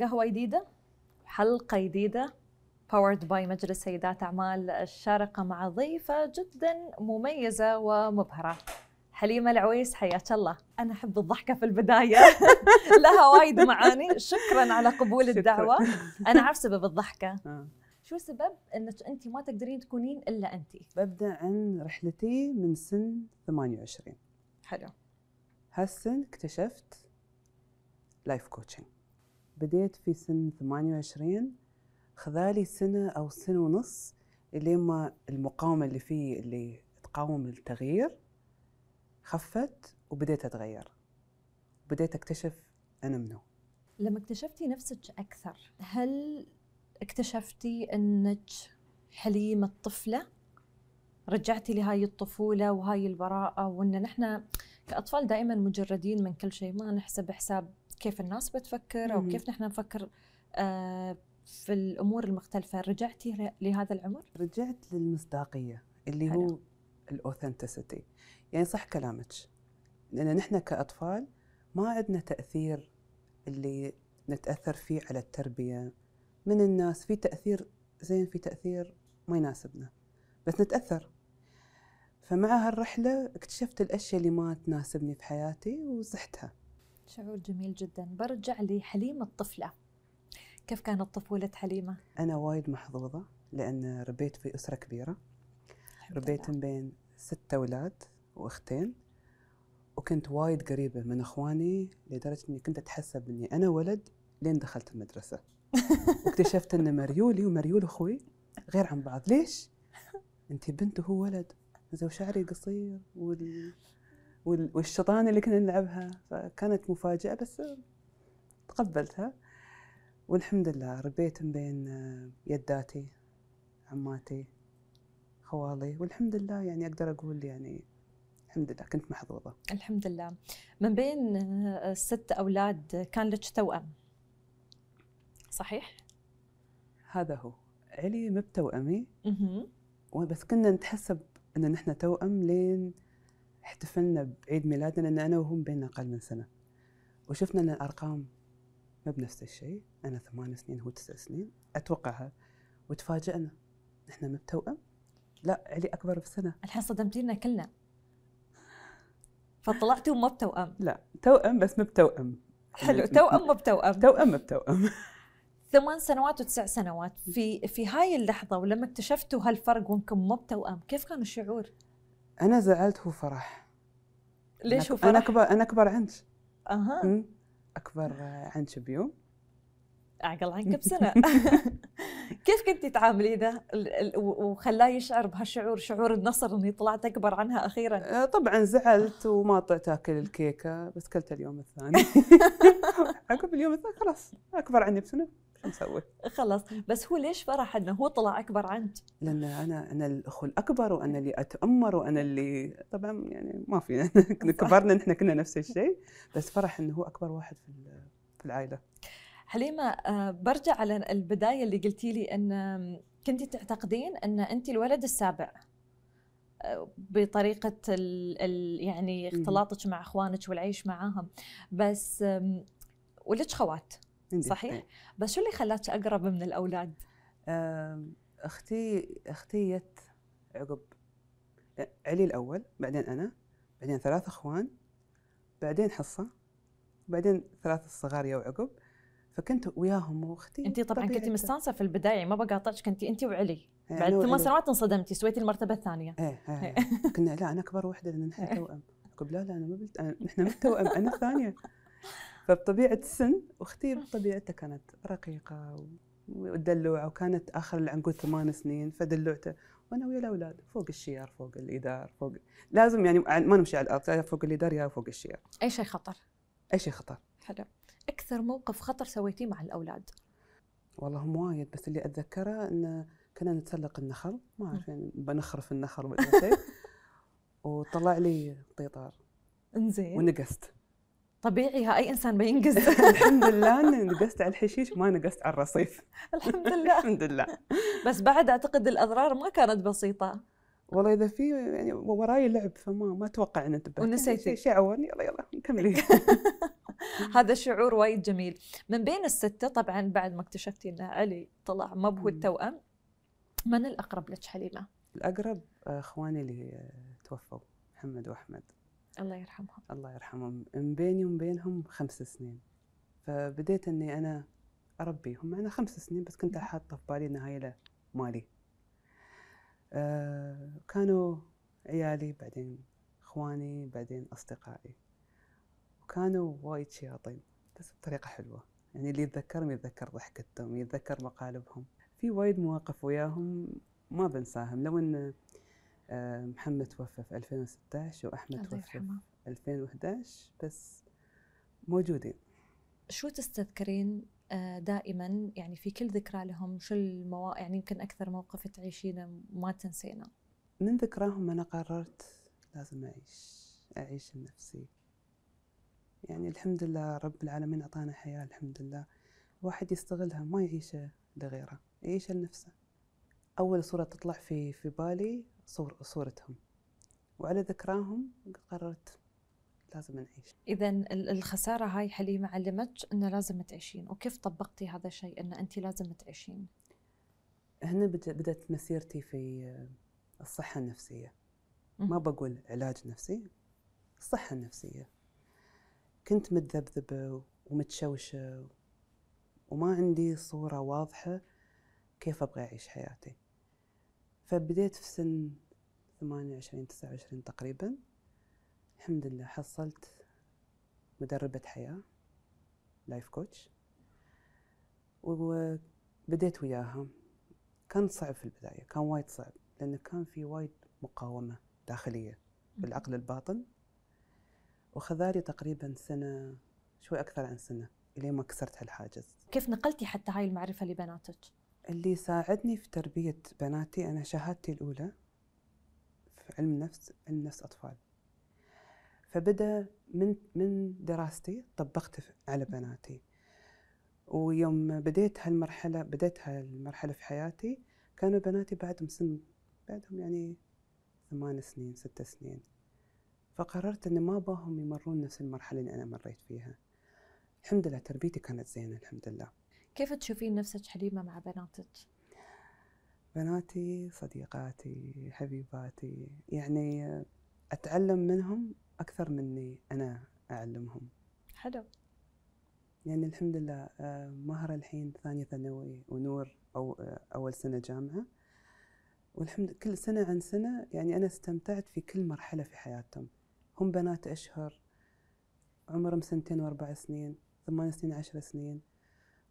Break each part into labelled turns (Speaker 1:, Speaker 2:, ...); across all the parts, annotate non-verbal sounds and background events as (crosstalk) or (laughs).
Speaker 1: قهوة جديدة حلقة جديدة powered by مجلس سيدات أعمال الشارقة مع ضيفة جدا مميزة ومبهرة. حليمة العويس حياك الله. أنا أحب الضحكة في البداية. (laughs) لها وايد معاني. شكرا على قبول الدعوة. أنا أعرف سبب الضحكة. (laughs)
Speaker 2: آه.
Speaker 1: شو سبب أنك أنت ما تقدرين تكونين إلا أنت.
Speaker 2: ببدأ عن رحلتي من سن 28
Speaker 1: حلو.
Speaker 2: هالسن اكتشفت life coaching بديت في سن 28 خذالي سنة أو سنة ونص اللي ما المقاومة اللي فيه اللي تقاوم التغيير خفت وبديت أتغير. بديت أكتشف أنا منو.
Speaker 1: لما اكتشفتي نفسك أكثر هل اكتشفتي أنك حليمة طفلة رجعتي لهاي الطفولة وهاي البراءة وأن نحن كأطفال دائما مجردين من كل شيء ما نحسب حساب كيف الناس بتفكر
Speaker 2: مم.
Speaker 1: كيف نحن نفكر آه، في الأمور المختلفة. رجعتي لهذا العمر؟
Speaker 2: رجعت للمصداقية اللي. هو الأوثنتسيتي. يعني صح كلامك. لأن نحن كأطفال ما عندنا تأثير اللي نتأثر فيه على التربية. من الناس في تأثير زين في تأثير ما يناسبنا. بس نتأثر. فمع هالرحلة اكتشفت الأشياء اللي ما تناسبني في حياتي وزحتها.
Speaker 1: شعور جميل جدا برجع لحليمة الطفلة كيف كانت طفولة حليمة؟
Speaker 2: أنا وايد محظوظة لأن ربيت في أسرة كبيرة ربيت
Speaker 1: لله.
Speaker 2: بين ستة أولاد وأختين وكنت وايد قريبة من إخواني لدرجة إني كنت أتحسب إني أنا ولد لين دخلت المدرسة (laughs) واكتشفت إن مريولي ومريول أخوي غير عن بعض ليش؟ (laughs) أنت بنت وهو ولد زين وشعري قصير وال... وال... والشطانة اللي كنا نلعبها فكانت مفاجأة بس تقبلتها. والحمد لله ربيت بين آه، يداتي عماتي خوالي. والحمد لله يعني أقدر أقول يعني الحمد لله كنت محظوظة.
Speaker 1: الحمد لله. من بين آه، الست أولاد كان لك توأم؟ صحيح؟
Speaker 2: هذا هو. علي مو بتوأمي. بس كنا نتحسب إن نحن توأم لين احتفلنا بعيد ميلادنا لأن أنا وهم بيننا أقل من سنة. وشفنا أن الأرقام ما بنفس الشيء. أنا ثمان سنين هو تسع سنين. أتوقعها وتفاجئنا. نحن مو بتوأم لا علي أكبر بسنه
Speaker 1: الحين صدمتينا كلنا. فطلعتوا ما بتوأم.
Speaker 2: لا توأم بس مو بتوأم.
Speaker 1: حلو توأم ما بتوأم.
Speaker 2: توأم مو بتوأم.
Speaker 1: ثمان سنوات وتسع سنوات. في في هاي اللحظة ولما اكتشفتوا هالفرق وأنكم ما بتوأم كيف كان الشعور؟
Speaker 2: أنا زعلت هو فرح.
Speaker 1: ليش هو
Speaker 2: أنا- أنا
Speaker 1: فرح؟
Speaker 2: اكبر أنا أكبر عنك أها. أكبر عنك بيوم.
Speaker 1: أعقل عنك (laughs) بسنة. (laughs) كيف كنتي تعاملي ذا وخلاه يشعر بهالشعور شعور النصر إني طلعت أكبر عنها أخيرا؟
Speaker 2: آه، طبعا زعلت وما طلعت أكل الكيكة بس كلت اليوم الثاني. (laughs) عقب اليوم الثاني خلاص. أكبر عني بسنة. شو نسوي؟
Speaker 1: خلاص بس هو ليش فرح إنه هو طلع أكبر عنك؟
Speaker 2: لأن أنا أنا الأخو الأكبر وأنا اللي أتأمر وأنا اللي طبعا يعني ما في (laughs) كبرنا نحن كنا نفس الشيء بس فرح إنه هو أكبر واحد في في العائلة
Speaker 1: حليمة آه، برجع على البداية اللي قلتي لي آم، كنتي تعتقدين أن أنت الولد السابع آه، بطريقة ال ال يعني. اختلاطك مع إخوانك والعيش معاهم بس ولك خوات صحيح؟ بس شو اللي خلاك أقرب من الأولاد؟
Speaker 2: آم، أختي أختي جت عقب علي الأول بعدين أنا بعدين ثلاث إخوان بعدين حصة بعدين ثلاث الصغار يو عقب فكنت وياهم وأختي
Speaker 1: أنت طبعا كنتي
Speaker 2: طبيعتها.
Speaker 1: مستانسة في البداية ما بقاطعك كنتي أنت وعلي
Speaker 2: إيه،
Speaker 1: بعد ثمان. سنوات انصدمتي سويتي المرتبة الثانية
Speaker 2: إيه إيه إيه. (laughs) كنا لا أنا أكبر وحدة لأن نحن توأم (laughs) عقب لا لا أنا ما بلت... أنا نحن مو توأم أنا الثانية فبطبيعة السن أختي بطبيعتها كانت رقيقة ودلوعة وكانت آخر العنقود ثمان سنين فدلوعته وأنا ويا الأولاد فوق الشيار فوق الإدار فوق لازم يعني ما نمشي على الأرض يا فوق الإدار يا فوق الشيار.
Speaker 1: أي شيء خطر.
Speaker 2: أي شيء خطر.
Speaker 1: حلو. أكثر موقف خطر سويتيه مع الأولاد؟
Speaker 2: والله هم وايد بس اللي أتذكره انه كنا نتسلق النخل ما أعرف يعني بنخرف النخل ولا شيء (laughs) وطلع لي قيطار
Speaker 1: إنزين.
Speaker 2: ونقست.
Speaker 1: طبيعي ها أي إنسان بينقز (laughs)
Speaker 2: الحمد لله اني نقزت على الحشيش ما نقزت على الرصيف. (laughs)
Speaker 1: الحمد لله.
Speaker 2: الحمد لله.
Speaker 1: بس بعد أعتقد الأضرار ما كانت بسيطة.
Speaker 2: والله إذا في يعني وراي لعب فما ما أتوقع ان انتبهت
Speaker 1: ونسيتي.
Speaker 2: شيء عورني يلا يلا نكملي (laughs)
Speaker 1: هذا شعور وايد جميل. من بين الستة طبعا بعد ما اكتشفتي إن علي طلع ما
Speaker 2: مم.
Speaker 1: التوأم من الأقرب لك حليمة؟
Speaker 2: الأقرب آه، إخواني اللي توفوا محمد وأحمد.
Speaker 1: الله يرحمهم.
Speaker 2: الله يرحمهم. من بيني ومن بينهم خمس سنين. فبديت إني أنا اربيهم معنا خمس سنين بس كنت
Speaker 1: مم.
Speaker 2: حاطة في بالي إنها هي مالي. آه كانوا عيالي بعدين إخواني بعدين أصدقائي. وكانوا وايد شياطين بس بطريقة حلوة. يعني اللي يتذكرهم يتذكر ضحكتهم يتذكر مقالبهم. في وايد مواقف وياهم ما بنساهم. لو إن محمد توفى في 2016
Speaker 1: وأحمد
Speaker 2: توفى في
Speaker 1: يرحمه
Speaker 2: 2011 بس موجودين.
Speaker 1: شو تستذكرين آه، دائما؟ يعني في كل ذكرى لهم شو الموا... يعني يمكن أكثر موقف تعيشينه ما تنسينه.
Speaker 2: من ذكراهم أنا قررت لازم أعيش أعيش لنفسي. يعني الحمد لله رب العالمين أعطانا حياة الحمد لله. الواحد يستغلها ما يعيشها لغيره يعيشها لنفسه. أول صورة تطلع في في بالي صور صورتهم. وعلى ذكراهم قررت لازم نعيش.
Speaker 1: إذا الخسارة هاي حليمة علمتك أنه لازم تعيشين. وكيف طبقتي هذا الشيء أن أنت لازم تعيشين؟
Speaker 2: هنا بد- بدأت مسيرتي في الصحة النفسية. ما بقول علاج نفسي الصحة النفسية. كنت متذبذبة ومتشوشة وما عندي صورة واضحة كيف أبغى أعيش حياتي. فبديت في سن 28 29 تقريبا. الحمد لله حصلت مدربة حياة life coach وبديت وياها. كان صعب في البداية كان وايد صعب لأنه كان في وايد مقاومة داخلية بالعقل الباطن. وخذالي تقريبا سنة شوي أكثر عن سنة إلين ما كسرت هالحاجز.
Speaker 1: كيف نقلتي حتى هاي المعرفة لبناتك؟
Speaker 2: اللي ساعدني في تربية بناتي أنا شهادتي الأولى في علم نفس علم نفس أطفال. فبدأ من من دراستي طبقت على بناتي. ويوم بديت هالمرحلة بديت هالمرحلة في حياتي كانوا بناتي بعدهم سن بعدهم يعني ثمان سنين ست سنين. فقررت أن ما باهم يمرون نفس المرحلة اللي أنا مريت فيها. الحمد لله تربيتي كانت زينة الحمد لله.
Speaker 1: كيف تشوفين نفسك حليمة مع بناتك؟
Speaker 2: بناتي صديقاتي حبيباتي يعني أتعلم منهم أكثر مني أنا أعلمهم.
Speaker 1: حلو.
Speaker 2: يعني الحمد لله آه، مهرة الحين ثانية ثانوي ونور أو آه، أول سنة جامعة. والحمد كل سنة عن سنة يعني أنا استمتعت في كل مرحلة في حياتهم. هم بنات أشهر عمرهم سنتين وأربع سنين ثمان سنين عشر سنين.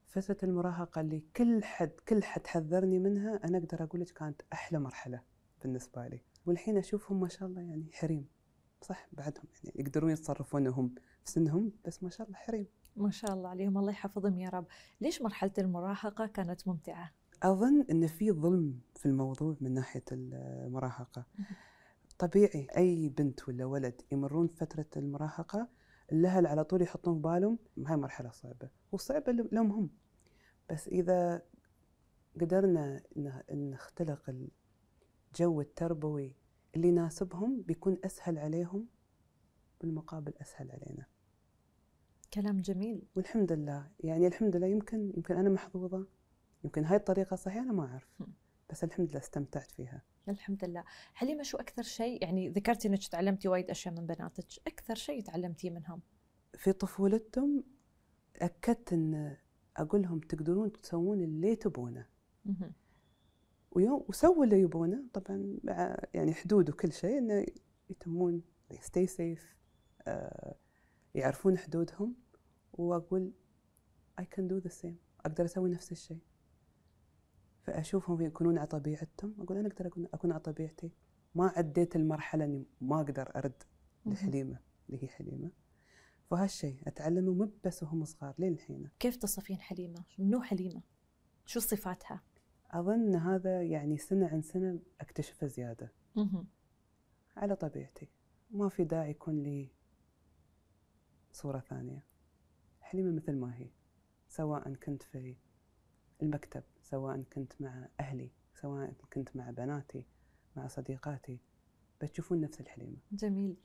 Speaker 2: فترة المراهقة اللي كل حد كل حد حذرني منها. أنا أقدر أقول لك كانت أحلى مرحلة بالنسبة لي. والحين أشوفهم ما شاء الله يعني حريم. صح؟ بعدهم يعني يقدرون يتصرفون هم في سنهم بس ما شاء الله حريم.
Speaker 1: ما شاء الله عليهم. الله يحفظهم يا رب. ليش مرحلة المراهقة كانت ممتعة؟
Speaker 2: أظن أن في ظلم في الموضوع من ناحية المراهقة. طبيعي أي بنت ولا ولد يمرون فترة المراهقة الأهل على طول يحطون في بالهم هاي مرحلة صعبة وصعبة لهم هم. بس إذا قدرنا نختلق الجو التربوي اللي يناسبهم بيكون أسهل عليهم بالمقابل أسهل علينا.
Speaker 1: كلام جميل.
Speaker 2: والحمد لله. يعني الحمد لله يمكن يمكن أنا محظوظة يمكن هاي الطريقة صحيحة أنا ما أعرف.
Speaker 1: هم.
Speaker 2: بس الحمد لله استمتعت فيها.
Speaker 1: الحمد لله. حليمة شو أكثر شيء يعني ذكرتي أنك تعلمتي وايد أشياء من بناتك أكثر شيء تعلمتيه منهم؟
Speaker 2: في طفولتهم أكدت أن أقول لهم تقدرون تسوون اللي تبونه. ويوم وسووا اللي يبونه. طبعا مع يعني حدود وكل شيء إنه يتمون stay safe آه يعرفون حدودهم. وأقول I can do the same. أقدر أسوي نفس الشيء. فأشوفهم يكونون على طبيعتهم أقول أنا أقدر اكون أكون على طبيعتي ما عديت المرحلة إني ما أقدر
Speaker 1: أرد.
Speaker 2: لحليمة اللي هي حليمة فهالشيء اتعلمه مو بس وهم صغار لين الحين
Speaker 1: كيف تصفين حليمة؟ منو حليمة؟ شو صفاتها؟
Speaker 2: أظن هذا يعني سنة عن سنة أكتشفه
Speaker 1: زيادة.
Speaker 2: على طبيعتي ما في داعي يكون لي صورة ثانية حليمة مثل ما هي سواء كنت في المكتب سواء كنت مع أهلي سواء كنت مع بناتي مع صديقاتي بتشوفون نفس الحليمة.
Speaker 1: جميل.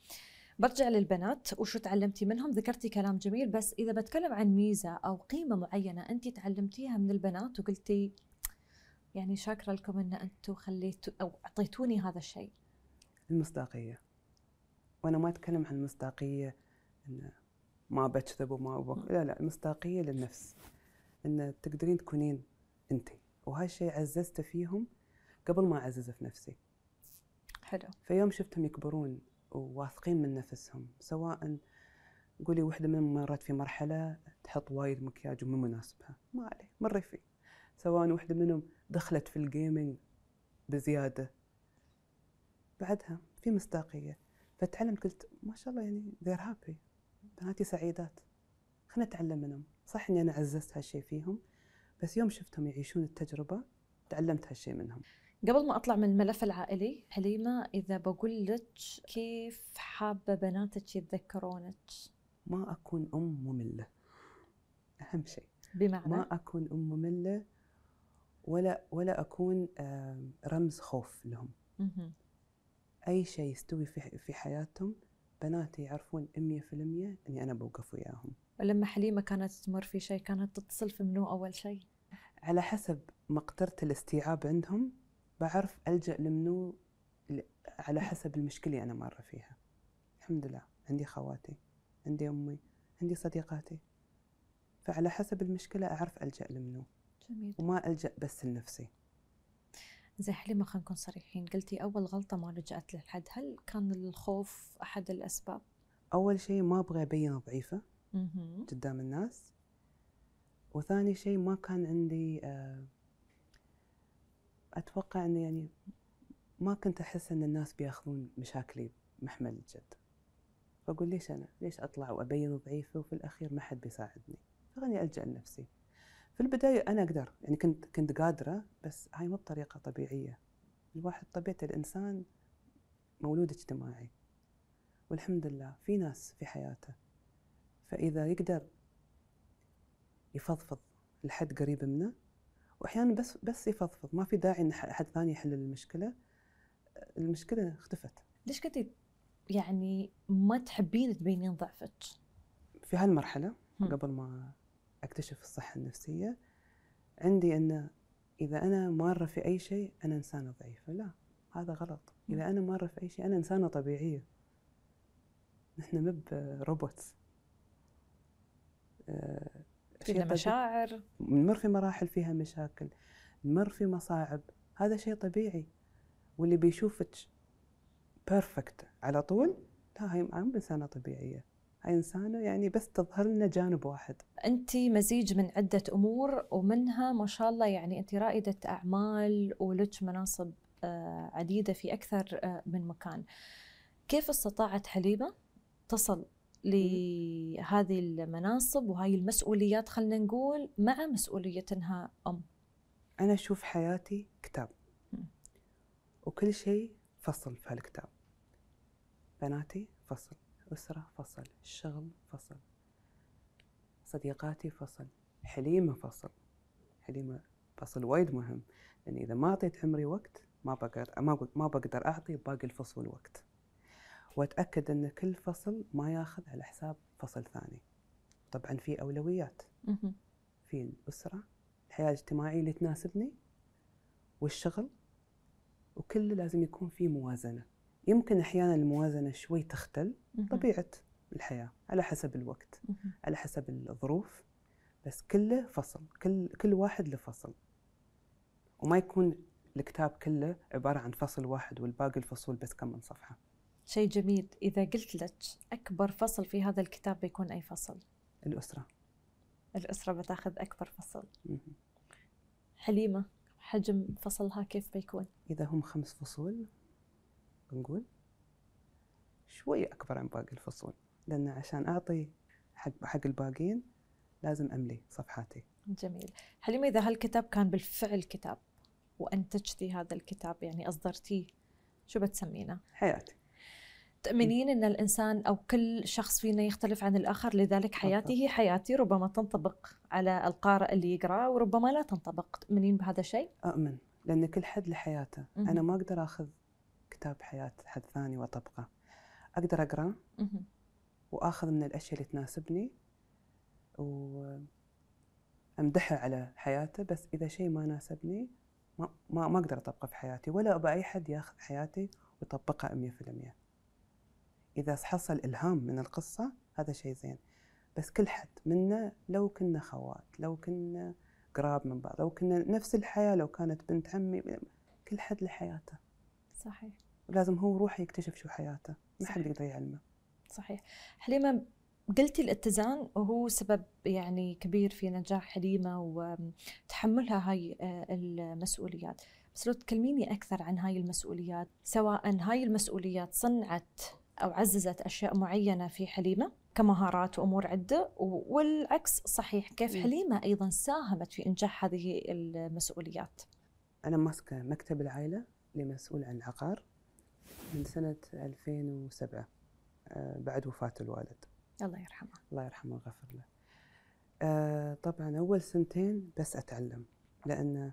Speaker 1: برجع للبنات وشو تعلمتي منهم؟ ذكرتي كلام جميل بس إذا بتكلم عن ميزة أو قيمة معينة أنت تعلمتيها من البنات وقلتي يعني شاكرة لكم أن أنتم خليتوا أو أعطيتوني هذا الشيء.
Speaker 2: المصداقية. وأنا ما أتكلم عن المصداقية إن ما بكذب وما بك... لا لا المصداقية للنفس. إن تقدرين تكونين وهذا الشيء عززته فيهم قبل ما أعززه في نفسي.
Speaker 1: حلو.
Speaker 2: فيوم شفتهم يكبرون وواثقين من نفسهم سواء قولي وحدة منهم مرت في مرحلة تحط وايد مكياج ومو مناسبها. ما عليه مري فيه. سواء وحدة منهم دخلت في الجيمنج بزيادة. بعدها في مصداقية. فتعلمت قلت ما شاء الله يعني they're happy. بناتي سعيدات. خلنا نتعلم منهم. صح إني أنا عززت هالشيء فيهم بس يوم شفتهم يعيشون التجربة تعلمت هالشيء منهم.
Speaker 1: قبل ما أطلع من الملف العائلي حليمه إذا بقول لك كيف حابة بناتك يتذكرونك؟
Speaker 2: ما أكون أم مملة. أهم شيء.
Speaker 1: بمعنى؟
Speaker 2: ما أكون أم مملة ولا ولا أكون رمز خوف لهم.
Speaker 1: مهم.
Speaker 2: أي شيء يستوي في في حياتهم بناتي يعرفون 100% إني أنا بوقف وياهم.
Speaker 1: ولما حليمة كانت تمر في شيء كانت تتصل في منو أول شيء؟
Speaker 2: على حسب مقدرة الاستيعاب عندهم بعرف ألجأ لمنو على حسب المشكلة اللي أنا مارة فيها. الحمد لله عندي خواتي عندي أمي عندي صديقاتي. فعلى حسب المشكلة أعرف ألجأ لمنو.
Speaker 1: جميل.
Speaker 2: وما ألجأ بس لنفسي.
Speaker 1: زي حليمة خلينا نكون صريحين. قلتي أول غلطة ما لجأت للحد هل كان الخوف أحد الأسباب؟
Speaker 2: أول شيء ما أبغى أبين ضعيفة. قدام الناس. وثاني شيء ما كان عندي آه، أتوقع أني يعني ما كنت أحس أن الناس بيأخذون مشاكلي محمل الجد. فأقول ليش أنا؟ ليش أطلع وأبين ضعيفة وفي الأخير ما حد بيساعدني؟ فخلني ألجأ لنفسي. في البداية أنا أقدر يعني كنت كنت قادرة بس هاي مو بطريقة طبيعية. الواحد طبيعة الإنسان مولود اجتماعي. والحمد لله في ناس في حياته. فإذا يقدر يفضفض لحد قريب منه وأحيانا بس بس يفضفض ما في داعي إن حد ثاني يحل المشكلة. المشكلة اختفت.
Speaker 1: ليش كنتي يعني ما تحبين تبينين ضعفك؟
Speaker 2: في هالمرحلة
Speaker 1: هم.
Speaker 2: قبل ما أكتشف الصحة النفسية عندي أن إذا أنا مارة في أي شيء أنا إنسانة ضعيفة. لا هذا غلط. إذا أنا مارة في أي شيء أنا إنسانة طبيعية. نحن مب
Speaker 1: robots
Speaker 2: طبيعي.
Speaker 1: مشاعر.
Speaker 2: نمر في مراحل فيها مشاكل نمر في مصاعب. هذا شيء طبيعي. واللي بيشوفك perfect على طول لا هاي مو إنسانة طبيعية. هاي إنسانة يعني بس تظهر لنا جانب واحد.
Speaker 1: أنت مزيج من عدة أمور ومنها ما شاء الله يعني أنت رائدة أعمال ولك مناصب آه، عديدة في أكثر آه، من مكان. كيف استطاعت حليمة تصل لهذه المناصب وهاي المسؤوليات خلينا نقول مع مسؤوليه انها أم.
Speaker 2: أنا أشوف حياتي كتاب. وكل شيء فصل في هالكتاب. بناتي فصل أسرة فصل الشغل فصل صديقاتي فصل حليمة فصل. حليمة فصل وايد مهم. لأن إذا ما أعطيت عمري وقت ما بقدر ما بق- ما بقدر أعطي باقي الفصول وقت. وأتأكد أن كل فصل ما ياخذ على حساب فصل ثاني طبعا في أولويات
Speaker 1: مهم.
Speaker 2: في الأسرة الحياة الاجتماعية اللي تناسبني والشغل وكله لازم يكون في موازنة يمكن أحيانا الموازنة شوي تختل
Speaker 1: مهم.
Speaker 2: طبيعة الحياة على حسب الوقت. على حسب الظروف بس كله فصل كل كل واحد له فصل وما يكون الكتاب كله عبارة عن فصل واحد والباقي الفصول بس كم من صفحة
Speaker 1: شيء جميل. إذا قلت لك أكبر فصل في هذا الكتاب بيكون أي فصل؟
Speaker 2: الأسرة.
Speaker 1: الأسرة بتاخذ أكبر فصل.
Speaker 2: مهم.
Speaker 1: حليمة حجم فصلها كيف بيكون؟
Speaker 2: إذا هم خمس فصول بنقول شوي أكبر عن باقي الفصول. لأن عشان أعطي حق حق الباقيين لازم أملي صفحاتي.
Speaker 1: جميل. حليمة إذا هالكتاب كان بالفعل كتاب وأنتجتي هذا الكتاب يعني أصدرتيه شو بتسمينه؟
Speaker 2: حياتي.
Speaker 1: تأمنين أن الإنسان أو كل شخص فينا يختلف عن الآخر لذلك حياتي هي حياتي ربما تنطبق على القارئ اللي يقرأ وربما لا تنطبق تؤمنين بهذا الشيء؟
Speaker 2: أؤمن لأن كل حد له حياته
Speaker 1: مهم.
Speaker 2: أنا ما أقدر أخذ كتاب حياة حد ثاني وأطبقه أقدر أقرأ
Speaker 1: مهم.
Speaker 2: وآخذ من الأشياء اللي تناسبني وأمدحه على حياته بس إذا شيء ما ناسبني ما, ما, ما أقدر أطبقه في حياتي ولا أبى أي حد ياخذ حياتي ويطبقها 100% إذا حصل إلهام من القصة هذا شيء زين. بس كل حد منا لو كنا خوات لو كنا قراب من بعض لو كنا نفس الحياة لو كانت بنت عمي كل حد له حياته.
Speaker 1: صحيح.
Speaker 2: ولازم هو يروح يكتشف شو حياته. ما حد. يقدر يعلمه.
Speaker 1: صحيح. حليمة قلتي الاتزان وهو سبب يعني كبير في نجاح حليمة وتحملها هاي آه، المسؤوليات. بس لو تكلميني أكثر عن هاي المسؤوليات سواء هاي المسؤوليات صنعت أو عززت أشياء معينة في حليمة كمهارات وأمور عدة والعكس صحيح كيف. حليمة أيضا ساهمت في إنجاح هذه المسؤوليات؟
Speaker 2: أنا ماسكة مكتب العائلة اللي مسؤول عن العقار من سنة 2007 آه، بعد وفاة الوالد.
Speaker 1: الله يرحمه.
Speaker 2: الله يرحمه ويغفر له. آه، طبعا أول سنتين بس أتعلم لأن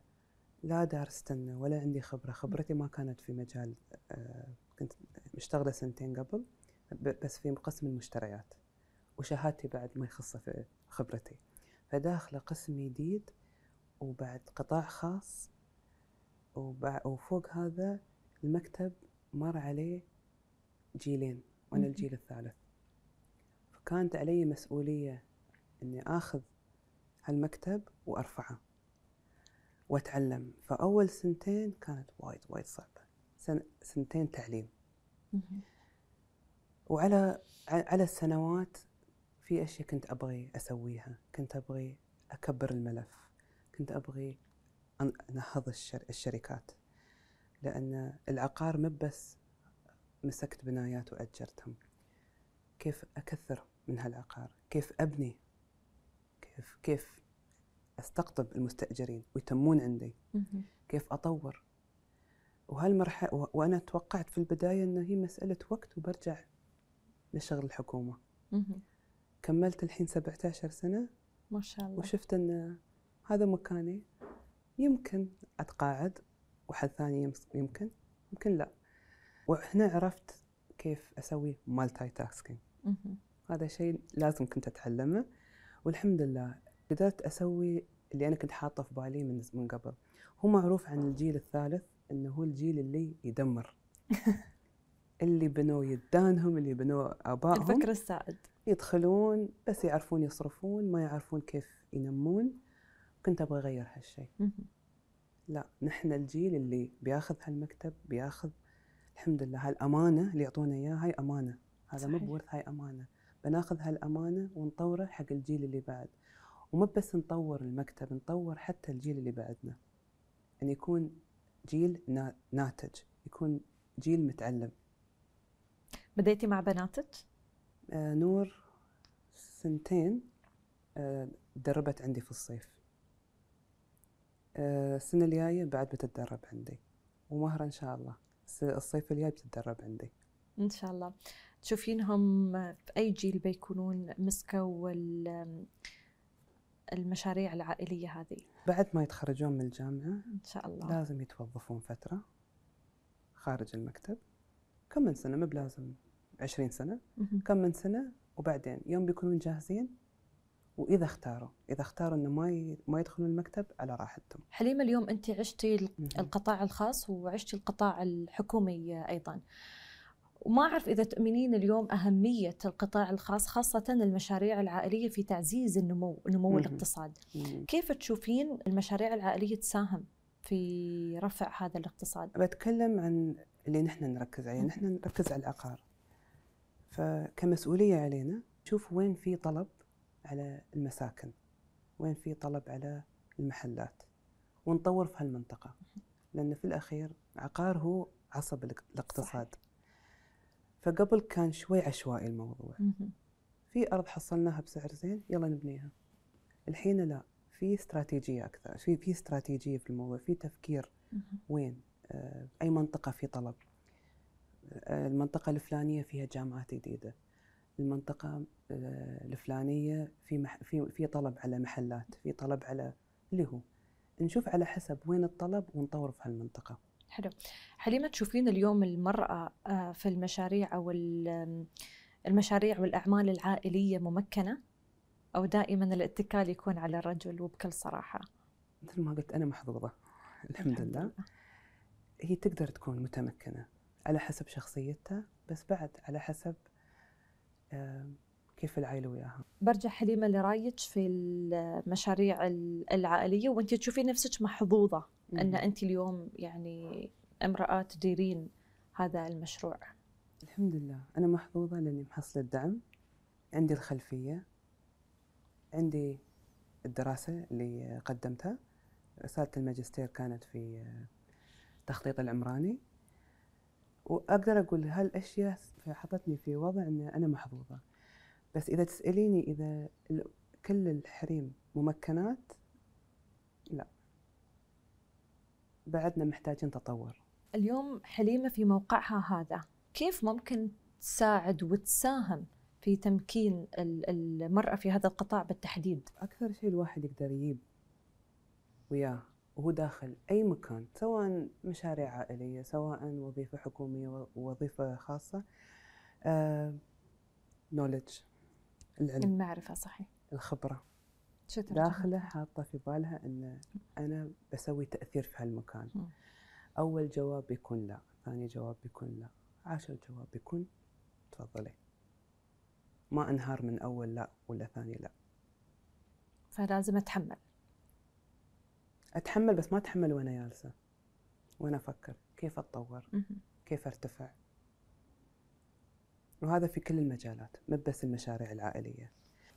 Speaker 2: لا دارستنا ولا عندي خبرة. خبرتي ما كانت في مجال آه، كنت مشتغلة سنتين قبل بس في قسم المشتريات وشهادتي بعد ما يخصه في خبرتي. فداخلة قسم جديد وبعد قطاع خاص وبع- وفوق هذا المكتب مر عليه جيلين وأنا. الجيل الثالث. فكانت علي مسؤولية إني آخذ هالمكتب وأرفعه وأتعلم. فأول سنتين كانت وايد وايد صعبة. سن سنتين تعليم. وعلى على السنوات في أشياء كنت أبغي أسويها. كنت أبغي أكبر الملف. كنت أبغي أنهض الشر الشركات. لأن العقار مو بس مسكت بنايات وأجرتهم. كيف أكثر من هالعقار؟ كيف أبني؟ كيف كيف أستقطب المستأجرين ويتمون عندي. كيف أطور؟ وهالمرحله وأنا توقعت في البداية إنه هي مسألة وقت وبرجع لشغل الحكومة.
Speaker 1: مهم.
Speaker 2: كملت الحين 17 سنة
Speaker 1: ما شاء الله.
Speaker 2: وشفت إن هذا مكاني. يمكن أتقاعد وحد ثاني يمكن يمكن لا. وهنا عرفت كيف أسوي مالتي تاسكينج. هذا شيء لازم كنت أتعلمه. والحمد لله قدرت أسوي اللي أنا كنت حاطه في بالي من من قبل. هو معروف عن الجيل الثالث. إنه هو الجيل اللي يدمر. (laughs) اللي بنوا يدانهم اللي بنوا آبائهم.
Speaker 1: الفكر السائد.
Speaker 2: يدخلون بس يعرفون يصرفون ما يعرفون كيف ينمون. كنت أبغى أغير هالشيء. لا نحن الجيل اللي بياخذ هالمكتب بياخذ الحمد لله هالأمانة اللي يعطونا إياها هاي أمانة. هذا مو. بورث هاي أمانة. بناخذ هالأمانة ونطوره حق الجيل اللي بعد. ومو بس نطور المكتب نطور حتى الجيل اللي بعدنا. إن يكون جيل نا- ناتج. يكون جيل متعلم.
Speaker 1: بديتي مع بناتك؟
Speaker 2: آه نور سنتين آه تدربت عندي في الصيف. آه السنة الجاية بعد بتتدرب عندي. ومهرة إن شاء الله. الصيف الجاي بتتدرب عندي.
Speaker 1: إن شاء الله. تشوفينهم في أي جيل بيكونون مسكوا المشاريع العائلية هذه.
Speaker 2: بعد ما يتخرجون من الجامعة
Speaker 1: إن شاء الله.
Speaker 2: لازم يتوظفون فترة خارج المكتب. كم من سنة؟ مو بلازم عشرين سنة.
Speaker 1: مهم.
Speaker 2: كم من سنة؟ وبعدين يوم بيكونون جاهزين؟ وإذا اختاروا إذا اختاروا إنه ما ما يدخلون المكتب على راحتهم.
Speaker 1: حليمة اليوم أنت عشتي. القطاع الخاص وعشتي القطاع الحكومي أيضا. وما أعرف إذا تؤمنين اليوم أهمية القطاع الخاص خاصة المشاريع العائلية في تعزيز النمو نمو. الاقتصاد. كيف تشوفين المشاريع العائلية تساهم في رفع هذا الاقتصاد؟
Speaker 2: بتكلم عن اللي نحن نركز عليه. نحن نركز على العقار فكمسؤولية علينا نشوف وين في طلب على المساكن وين في طلب على المحلات ونطور في هالمنطقة. لأن في الأخير عقار هو عصب الاق- الاقتصاد. فقبل كان شوي عشوائي الموضوع. في أرض حصلناها بسعر زين يلا نبنيها. الحين لا في استراتيجية أكثر في في استراتيجية في الموضوع في تفكير. وين؟ آه، أي منطقة في طلب. آه، المنطقة الفلانية فيها جامعات جديدة. المنطقة آه، الفلانية في مح في في طلب على محلات في طلب على اللي هو. نشوف على حسب وين الطلب ونطور في هالمنطقة.
Speaker 1: حلو. حليمة تشوفين اليوم المرأة آه، في المشاريع أو ال- المشاريع والأعمال العائلية ممكنة؟ أو دائما الاتكال يكون على الرجل وبكل صراحة؟
Speaker 2: مثل ما قلت أنا محظوظة الحمد لله. هي تقدر تكون متمكنة على حسب شخصيتها بس بعد على حسب كيف العائلة وياها.
Speaker 1: برجع حليمة لرأيك في المشاريع ال- العائلية وأنت تشوفين نفسك محظوظة. أن أنت اليوم يعني امرأة تديرين هذا المشروع.
Speaker 2: الحمد لله. أنا محظوظة لأني محصلة دعم عندي الخلفية. عندي الدراسة اللي قدمتها. رسالة الماجستير كانت في التخطيط العمراني. وأقدر أقول هالأشياء حطتني في وضع أن أنا محظوظة. بس إذا تسأليني إذا ال- كل الحريم ممكنات لا بعدنا محتاجين تطور.
Speaker 1: اليوم حليمة في موقعها هذا. كيف ممكن تساعد وتساهم في تمكين ال- المرأة في هذا القطاع بالتحديد؟
Speaker 2: أكثر شيء الواحد يقدر يجيب وياه وهو داخل أي مكان سواء مشاريع عائلية سواء وظيفة حكومية ووظيفة خاصة نولج العلم.
Speaker 1: المعرفة صحيح.
Speaker 2: الخبرة.
Speaker 1: ترجمة؟
Speaker 2: داخله حاطة في بالها أن أنا بسوي تأثير في هالمكان
Speaker 1: مم.
Speaker 2: أول جواب بيكون لا ثاني جواب بيكون لا عاشر جواب بيكون تفضلي ما أنهار من أول لا ولا ثاني لا
Speaker 1: فلازم أتحمل
Speaker 2: أتحمل بس ما أتحمل وأنا جالسة وأنا أفكر كيف
Speaker 1: أتطور.
Speaker 2: كيف أرتفع وهذا في كل المجالات مو بس المشاريع العائلية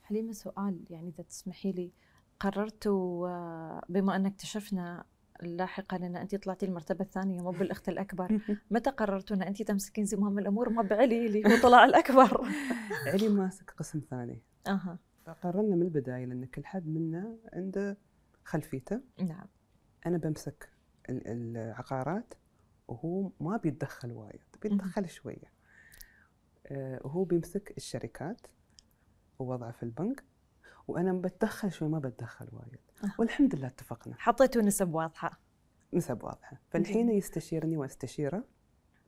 Speaker 1: حليمة سؤال. يعني إذا تسمحي لي قررتوا آه، بما أن اكتشفنا لاحقا أن أنت طلعتي المرتبة الثانية مو بالأخت الأكبر (laughs) متى قررتوا أن أنت تمسكين زمام الأمور؟ ما بعلي اللي هو طلع الأكبر. (laughs)
Speaker 2: علي ماسك قسم ثاني.
Speaker 1: أها.
Speaker 2: فقررنا من البداية لأن كل حد منا عنده خلفيته.
Speaker 1: نعم.
Speaker 2: أنا بمسك ال- العقارات وهو ما بيتدخل وايد بيتدخل شوية. آه، وهو بيمسك الشركات. ووضعه في البنك وأنا بتدخل شوي ما بتدخل وايد.
Speaker 1: أها.
Speaker 2: والحمد لله اتفقنا.
Speaker 1: حطيتوا نسب واضحة.
Speaker 2: نسب واضحة. فالحين. يستشيرني واستشيره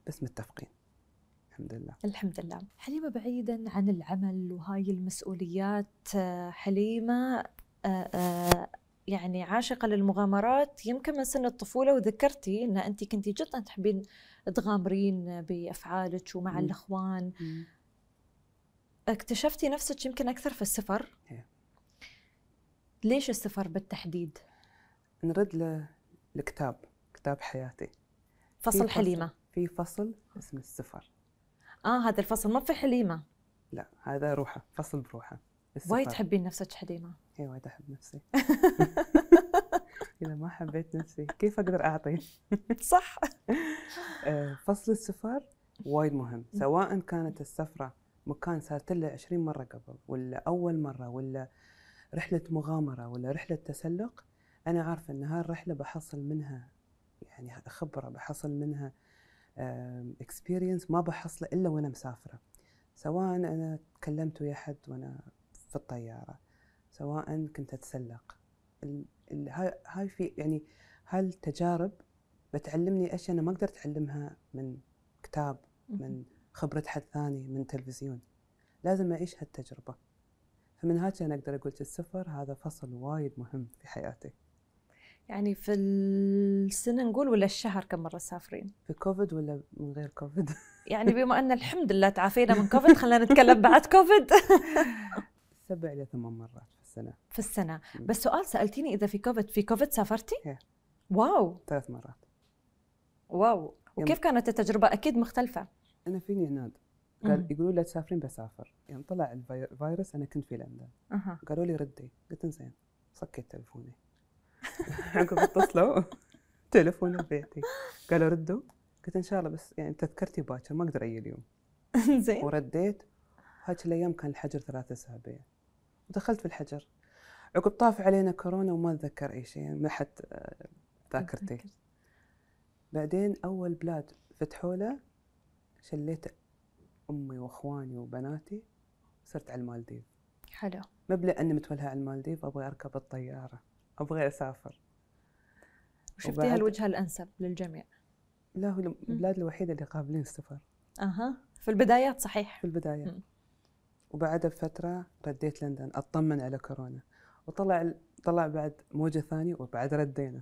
Speaker 2: بس متفقين الحمد لله.
Speaker 1: الحمد لله. حليمة بعيدا عن العمل وهاي المسؤوليات آه، حليمة آه، آه، يعني عاشقة للمغامرات. يمكن من سن الطفولة وذكرتي أن أنت كنتي جدا تحبين تغامرين بأفعالك ومع
Speaker 2: مم.
Speaker 1: الأخوان. اكتشفتي نفسك يمكن أكثر في السفر؟
Speaker 2: إيه.
Speaker 1: ليش السفر بالتحديد؟
Speaker 2: نرد ل- لكتاب كتاب حياتي.
Speaker 1: فصل
Speaker 2: في
Speaker 1: حليمة.
Speaker 2: في فصل اسمه السفر.
Speaker 1: آه هذا الفصل ما في حليمة.
Speaker 2: لا هذا روحه فصل بروحه.
Speaker 1: وايد. تحبين نفسك حليمة.
Speaker 2: اي وايد أحب نفسي. (laughs) إذا ما حبيت نفسي كيف أقدر أعطي؟ (laughs)
Speaker 1: صح. (laughs)
Speaker 2: آه، فصل السفر وايد مهم. سواء كانت السفرة مكان صارت له 20 مرة قبل ولا أول مرة ولا رحلة مغامرة ولا رحلة تسلق أنا عارفة إن هالرحله بحصل منها يعني خبرة بحصل منها اكسبيرينس ما بحصله إلا وأنا مسافرة. سواء أنا تكلمت ويا حد وأنا في الطيارة سواء كنت أتسلق. ال- ال- هاي هاي في يعني هالتجارب بتعلمني اشياء أنا ما أقدر أتعلمها من كتاب من خبرة حد ثاني من تلفزيون. لازم أعيش هالتجربة. فمن هاك أنا أقدر أقول السفر هذا فصل وايد مهم في حياتي.
Speaker 1: يعني في السنة نقول ولا الشهر كم مرة تسافرين؟
Speaker 2: في كوفيد ولا من غير كوفيد؟ (laughs)
Speaker 1: يعني بما أن (laughs) الحمد لله تعافينا من كوفيد خلينا نتكلم بعد كوفيد. (laughs)
Speaker 2: سبع إلى ثمان مرات في السنة.
Speaker 1: في السنة. بس سؤال سألتيني إذا في كوفيد في كوفيد سافرتي؟
Speaker 2: إيه.
Speaker 1: wow.
Speaker 2: ثلاث مرات.
Speaker 1: wow. وكيف كانت التجربة؟ أكيد مختلفة.
Speaker 2: أنا فيني عناد قال. يقولوا لا تسافرين بسافر يوم طلع الفي- الفيروس أنا كنت في لندن. قالوا لي ردي. قلت زين. سكيت تلفوني (laughs) عقب اتصلوا. (laughs) تلفوني ببيتي. قالوا ردوا. قلت إن شاء الله بس يعني تذكرتي باكر ما أقدر أجي اليوم. (laughs)
Speaker 1: زين.
Speaker 2: ورديت. هاك الأيام كان الحجر ثلاثة أسابيع. ودخلت في الحجر. عقب طاف علينا كورونا وما أتذكر أي شيء يعني محت آه، ذاكرتي. بعدين أول بلاد فتحوا له شليت أمي وأخواني وبناتي صرت على المالديف.
Speaker 1: حلو.
Speaker 2: ما لاني متولهه على المالديف أبغى أركب الطيارة أبغى أسافر.
Speaker 1: وشفتيها
Speaker 2: وبعد-
Speaker 1: الوجهة الأنسب للجميع.
Speaker 2: لا هو البلاد الوحيدة اللي قابلين السفر.
Speaker 1: أها. في البدايات صحيح.
Speaker 2: في البدايه
Speaker 1: مم.
Speaker 2: وبعدها بفترة رديت لندن أطمن على كورونا. وطلع طلع بعد موجة ثانية وبعد ردينا.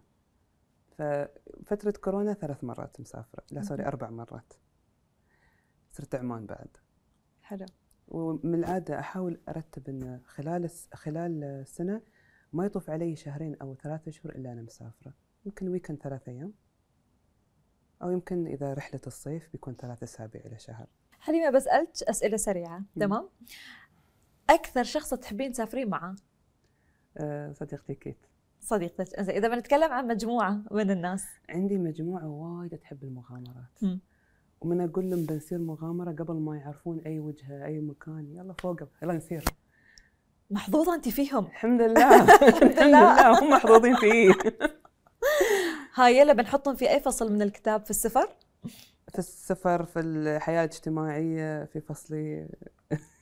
Speaker 2: ففتره كورونا ثلاث مرات مسافرة لا سوري. أربع مرات. صرت عمان بعد.
Speaker 1: حلو.
Speaker 2: ومن العادة أحاول أرتب إن خلال خلال السنة ما يطوف علي شهرين أو ثلاثة أشهر إلا أنا مسافرة. يمكن ويكند ثلاث أيام. أو يمكن إذا رحلة الصيف بيكون ثلاث أسابيع إلى شهر.
Speaker 1: حليمه بسالك أسئلة سريعة. تمام؟ أكثر شخص تحبين تسافرين معه؟
Speaker 2: أه صديقتي كيت.
Speaker 1: صديقتك. إذا بنتكلم عن مجموعة من الناس.
Speaker 2: عندي مجموعة وايد تحب المغامرات.
Speaker 1: مم.
Speaker 2: ومن أقول لهم بنسير مغامرة قبل ما يعرفون أي وجهة أي مكان. يلا فوق يلا نسير
Speaker 1: محظوظة أنت فيهم.
Speaker 2: الحمد لله. (laughs) الحمد لله. هم محظوظين فيه (laughs)
Speaker 1: هاي يلا بنحطهم في أي فصل من الكتاب؟ في السفر؟
Speaker 2: في السفر في الحياة الاجتماعية في فصلي.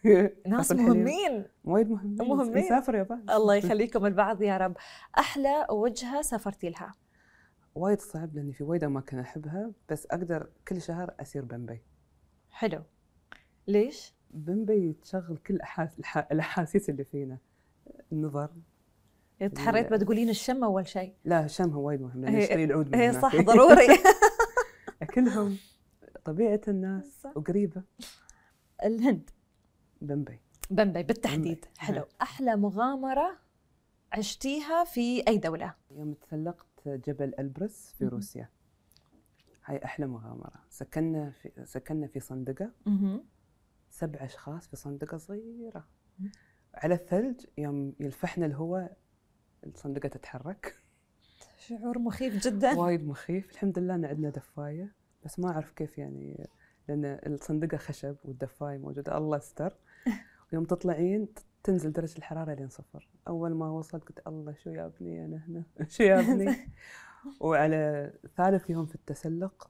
Speaker 2: (laughs)
Speaker 1: ناس. مهمين.
Speaker 2: وايد مهمين.
Speaker 1: مهمين.
Speaker 2: نسافر يا بس
Speaker 1: الله يخليكم البعض يا رب. أحلى وجهة سافرتي لها؟
Speaker 2: وايد صعب لأني في وايد أماكن أحبها بس أقدر كل شهر أسير بمبي.
Speaker 1: حلو. ليش؟
Speaker 2: بمبي تشغل كل الأحاسيس اللي فينا. النظر.
Speaker 1: تحريت بتقولين الشم أول شيء.
Speaker 2: لا شمها وايد مهم
Speaker 1: لأن
Speaker 2: اشتري العود من
Speaker 1: هي. صح ضروري. (laughs)
Speaker 2: أكلهم طبيعة الناس
Speaker 1: صح.
Speaker 2: وقريبة.
Speaker 1: الهند.
Speaker 2: بمبي.
Speaker 1: بمبي بالتحديد.
Speaker 2: بمبي.
Speaker 1: حلو. أحلى مغامرة عشتيها في أي دولة؟
Speaker 2: يوم تسلقت جبل ألبرس في. روسيا. هاي أحلى مغامرة. سكننا في سكننا في
Speaker 1: صندقة.
Speaker 2: سبع أشخاص في صندقة
Speaker 1: صغيرة.
Speaker 2: على الثلج يوم يلفحنا الهواء الصندقة تتحرك.
Speaker 1: شعور مخيف جدا.
Speaker 2: وايد مخيف. الحمد لله إن عندنا دفاية. بس ما أعرف كيف يعني لأن الصندقة خشب والدفاية موجودة. الله استر ويوم (laughs) تطلعين تنزل درجة الحرارة لين صفر. أول ما وصلت قلت الله شو يابني أنا هنا؟ (laughs) شو يابني؟ (laughs) وعلى ثالث يوم في التسلق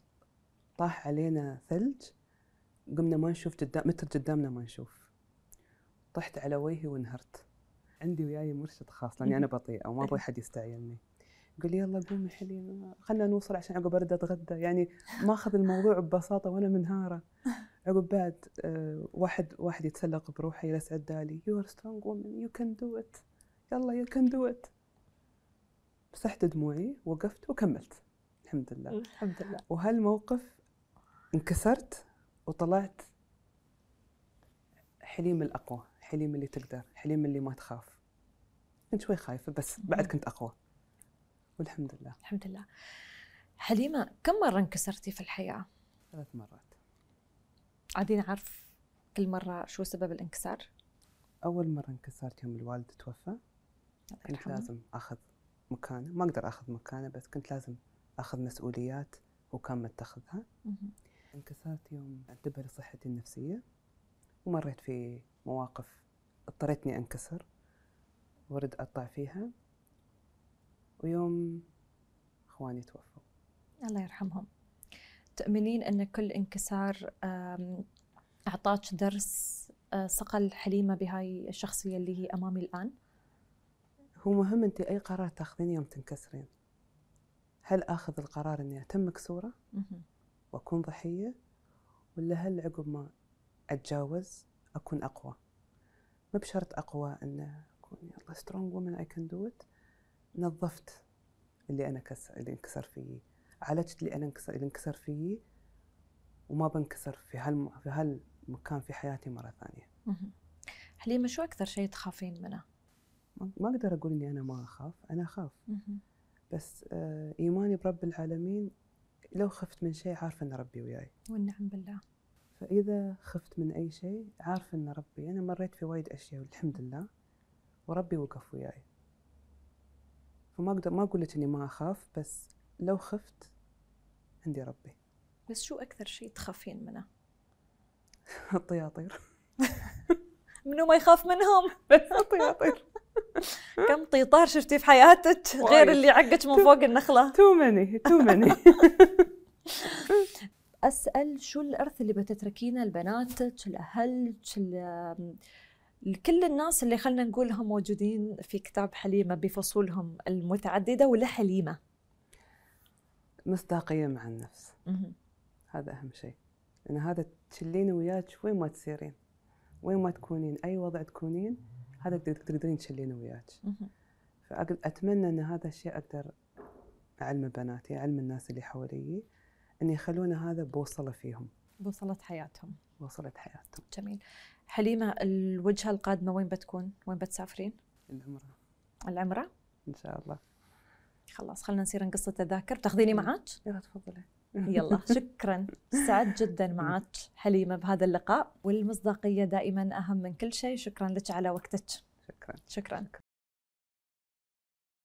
Speaker 2: طاح علينا ثلج قمنا ما نشوف قدام متر قدامنا ما نشوف. طحت على وجهي وانهرت. عندي وياي مرشد خاص لأني أنا بطيئه وما أبغى حد يستعجلني لي يلا قومي حليمه خلنا نوصل عشان عقب ارد أتغدى. يعني ماخذ الموضوع ببساطة وأنا منهارة. عقب بعد آه، واحد واحد يتسلق بروحه يجلس عدالي. you are strong woman you can do it يلا you can do it مسحت دموعي وقفت وكملت. الحمد لله.
Speaker 1: الحمد لله.
Speaker 2: وهالموقف انكسرت وطلعت حليم الأقوى حليم اللي تقدر حليم اللي ما تخاف. كنت شوي خايفة بس بعد كنت أقوى. والحمد لله.
Speaker 1: الحمد لله. حليمة كم مرة انكسرتي في الحياة؟
Speaker 2: ثلاث مرات.
Speaker 1: عادي نعرف كل مرة شو سبب الانكسار؟
Speaker 2: أول مرة انكسرت يوم الوالد توفى كنت. لازم أخذ مكانه. ما أقدر أخذ مكانه بس كنت لازم أخذ مسؤوليات وكان متخذها. انكسرت يوم انتبه لصحتي النفسية ومريت في مواقف اضطريتني أنكسر ورد أطلع فيها. ويوم إخواني توفوا.
Speaker 1: الله يرحمهم. تؤمنين أن كل انكسار أعطاك درس آه، صقل حليمة بهاي الشخصية اللي هي أمامي الآن؟
Speaker 2: هو مهم أنت أي قرار تاخذين يوم تنكسرين. هل آخذ القرار إني أتم مكسورة
Speaker 1: مهم.
Speaker 2: وأكون ضحية؟ ولا هل عقب ما أتجاوز أكون أقوى؟ ما بشرط أقوى أن أكون يلا strong woman I can do it نظفت اللي أنا كس... اللي انكسر فيي عالجت اللي أنا انكسر اللي انكسر فيي وما بنكسر في هالم... في هالمكان في حياتي مرة ثانية.
Speaker 1: مهم. حليمة شو أكثر شيء تخافين منه؟
Speaker 2: ما أقدر أقول إني أنا ما أخاف أنا أخاف.
Speaker 1: مهم.
Speaker 2: بس آه إيماني برب العالمين لو خفت من شيء عارفة أن ربي وياي.
Speaker 1: والنعم بالله.
Speaker 2: فإذا خفت من أي شيء عارفة أن ربي. أنا مريت في وايد أشياء والحمد لله وربي وقف وياي. فما أقدر ما أقول لك إني ما أخاف بس لو خفت عندي ربي.
Speaker 1: بس شو أكثر شيء تخافين منه؟ (laughs)
Speaker 2: الطياطير. (laughs)
Speaker 1: منو ما يخاف منهم؟ (laughs)
Speaker 2: الطياطير.
Speaker 1: كم طيطار شفتي في حياتك؟ غير. اللي عقك من فوق النخلة.
Speaker 2: too many too many
Speaker 1: أسأل شو الأرث اللي بتتركينه لبناتك لاهلك لكل الناس اللي خلينا نقولهم موجودين في كتاب حليمة بفصولهم المتعددة ولا حليمة؟
Speaker 2: مصداقية مع النفس.
Speaker 1: مهم.
Speaker 2: هذا أهم شيء. لأن هذا تشلين وياك وين ما تسيرين وين ما تكونين أي وضع تكونين هذا تقدر- تقدرين تشلينه وياك. فأتمنى أن هذا الشيء أقدر أعلم بناتي أعلم الناس اللي حوالي أن يخلون هذا بوصلة فيهم.
Speaker 1: بوصلة حياتهم.
Speaker 2: بوصلة حياتهم.
Speaker 1: جميل. حليمة الوجهة القادمة وين بتكون؟ وين بتسافرين؟
Speaker 2: العمرة
Speaker 1: العمرة؟
Speaker 2: إن شاء الله
Speaker 1: خلاص خلينا نصير نقص التذاكر بتاخذيني
Speaker 2: مم.
Speaker 1: معك؟
Speaker 2: يلا تفضلي
Speaker 1: يلا (laughs) شكرا سعد جدا (laughs) معك حليمة بهذا اللقاء والمصداقية دائما أهم من كل شيء شكرا لك على وقتك
Speaker 2: شكرا
Speaker 1: شكرا